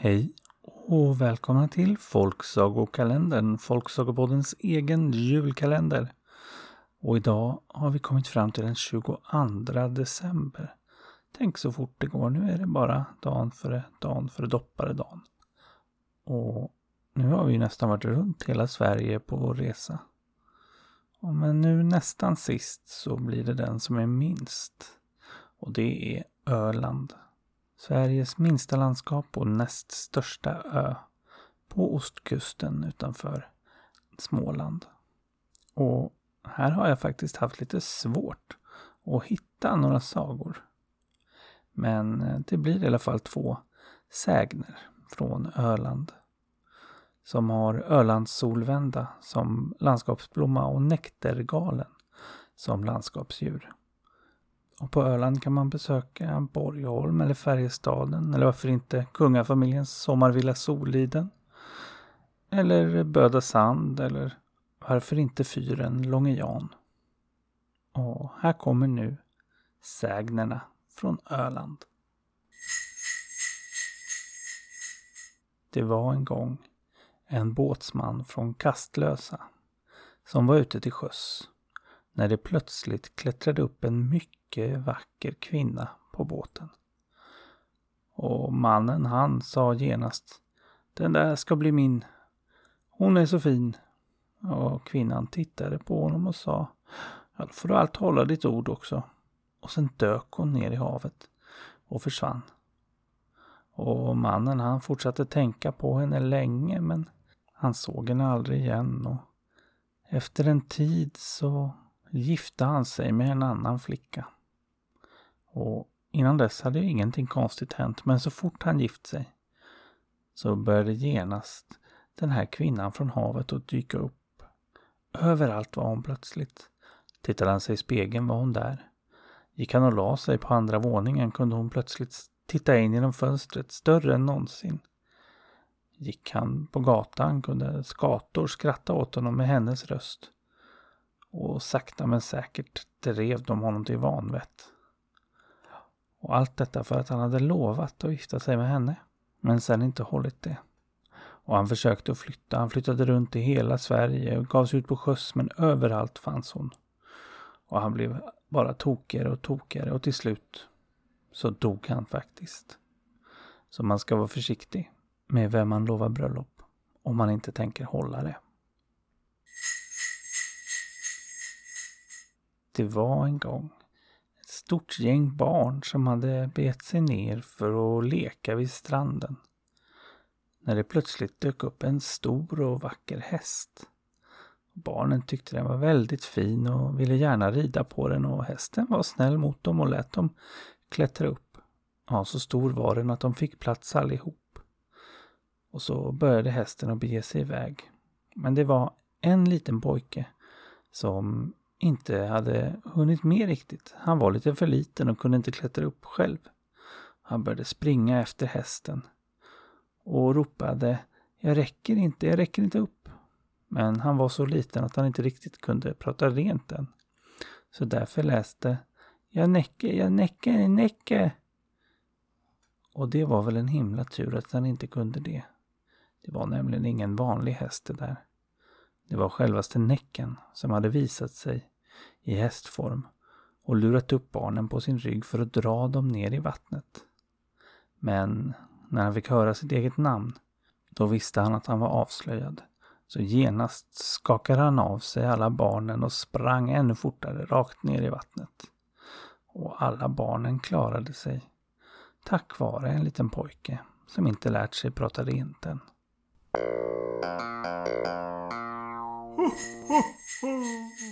Hej och välkomna till Folksagokalendern, Folksagopoddens egen julkalender. Och idag har vi kommit fram till den 22 december. Tänk så fort det går, nu är det bara dagen före dagen före dopparedagen. Och nu har vi nästan varit runt hela Sverige på vår resa. Och men nu nästan sist så blir det den som är minst. Och det är Öland. Sveriges minsta landskap och näst största ö på ostkusten utanför Småland. Och här har jag faktiskt haft lite svårt att hitta några sagor. Men eh, det blir i alla fall två sägner från Öland. Som har Ölands solvända som landskapsblomma och näktergalen som landskapsdjur. Och på Öland kan man besöka Borgholm eller Färjestaden eller varför inte kungafamiljens sommarvilla Soliden. Eller Böda Sand eller varför inte fyren Långe Jan. Och här kommer nu sägnerna från Öland. Det var en gång en båtsman från Kastlösa som var ute till sjöss när det plötsligt klättrade upp en mycket vacker kvinna på båten. Och mannen han sa genast Den där ska bli min. Hon är så fin. Och kvinnan tittade på honom och sa Ja, då får du allt hålla ditt ord också. Och sen dök hon ner i havet och försvann. Och mannen han fortsatte tänka på henne länge men han såg henne aldrig igen och efter en tid så gifte han sig med en annan flicka. Och innan dess hade ju ingenting konstigt hänt men så fort han gift sig så började genast den här kvinnan från havet att dyka upp. Överallt var hon plötsligt. Tittade han sig i spegeln var hon där. Gick han och la sig på andra våningen kunde hon plötsligt titta in genom fönstret, större än någonsin. Gick han på gatan kunde skator skratta åt honom med hennes röst. Och sakta men säkert drev de honom till vanvett. Och allt detta för att han hade lovat att gifta sig med henne. Men sen inte hållit det. Och han försökte att flytta. Han flyttade runt i hela Sverige och gav sig ut på sjöss men överallt fanns hon. Och han blev bara tokigare och tokigare och till slut så dog han faktiskt. Så man ska vara försiktig med vem man lovar bröllop om man inte tänker hålla det. Det var en gång stort gäng barn som hade bet sig ner för att leka vid stranden. När det plötsligt dök upp en stor och vacker häst. Barnen tyckte den var väldigt fin och ville gärna rida på den och hästen var snäll mot dem och lät dem klättra upp. Ja, så stor var den att de fick plats allihop. Och så började hästen att bege sig iväg. Men det var en liten pojke som inte hade hunnit med riktigt. Han var lite för liten och kunde inte klättra upp själv. Han började springa efter hästen och ropade Jag räcker inte, jag räcker inte upp. Men han var så liten att han inte riktigt kunde prata rent än. Så därför läste Jag näcke, jag näcke, jag näcke. Och det var väl en himla tur att han inte kunde det. Det var nämligen ingen vanlig häst det där. Det var självaste Näcken som hade visat sig i hästform och lurat upp barnen på sin rygg för att dra dem ner i vattnet. Men när han fick höra sitt eget namn, då visste han att han var avslöjad. Så genast skakade han av sig alla barnen och sprang ännu fortare rakt ner i vattnet. Och alla barnen klarade sig. Tack vare en liten pojke som inte lärt sig prata rent än. Oh.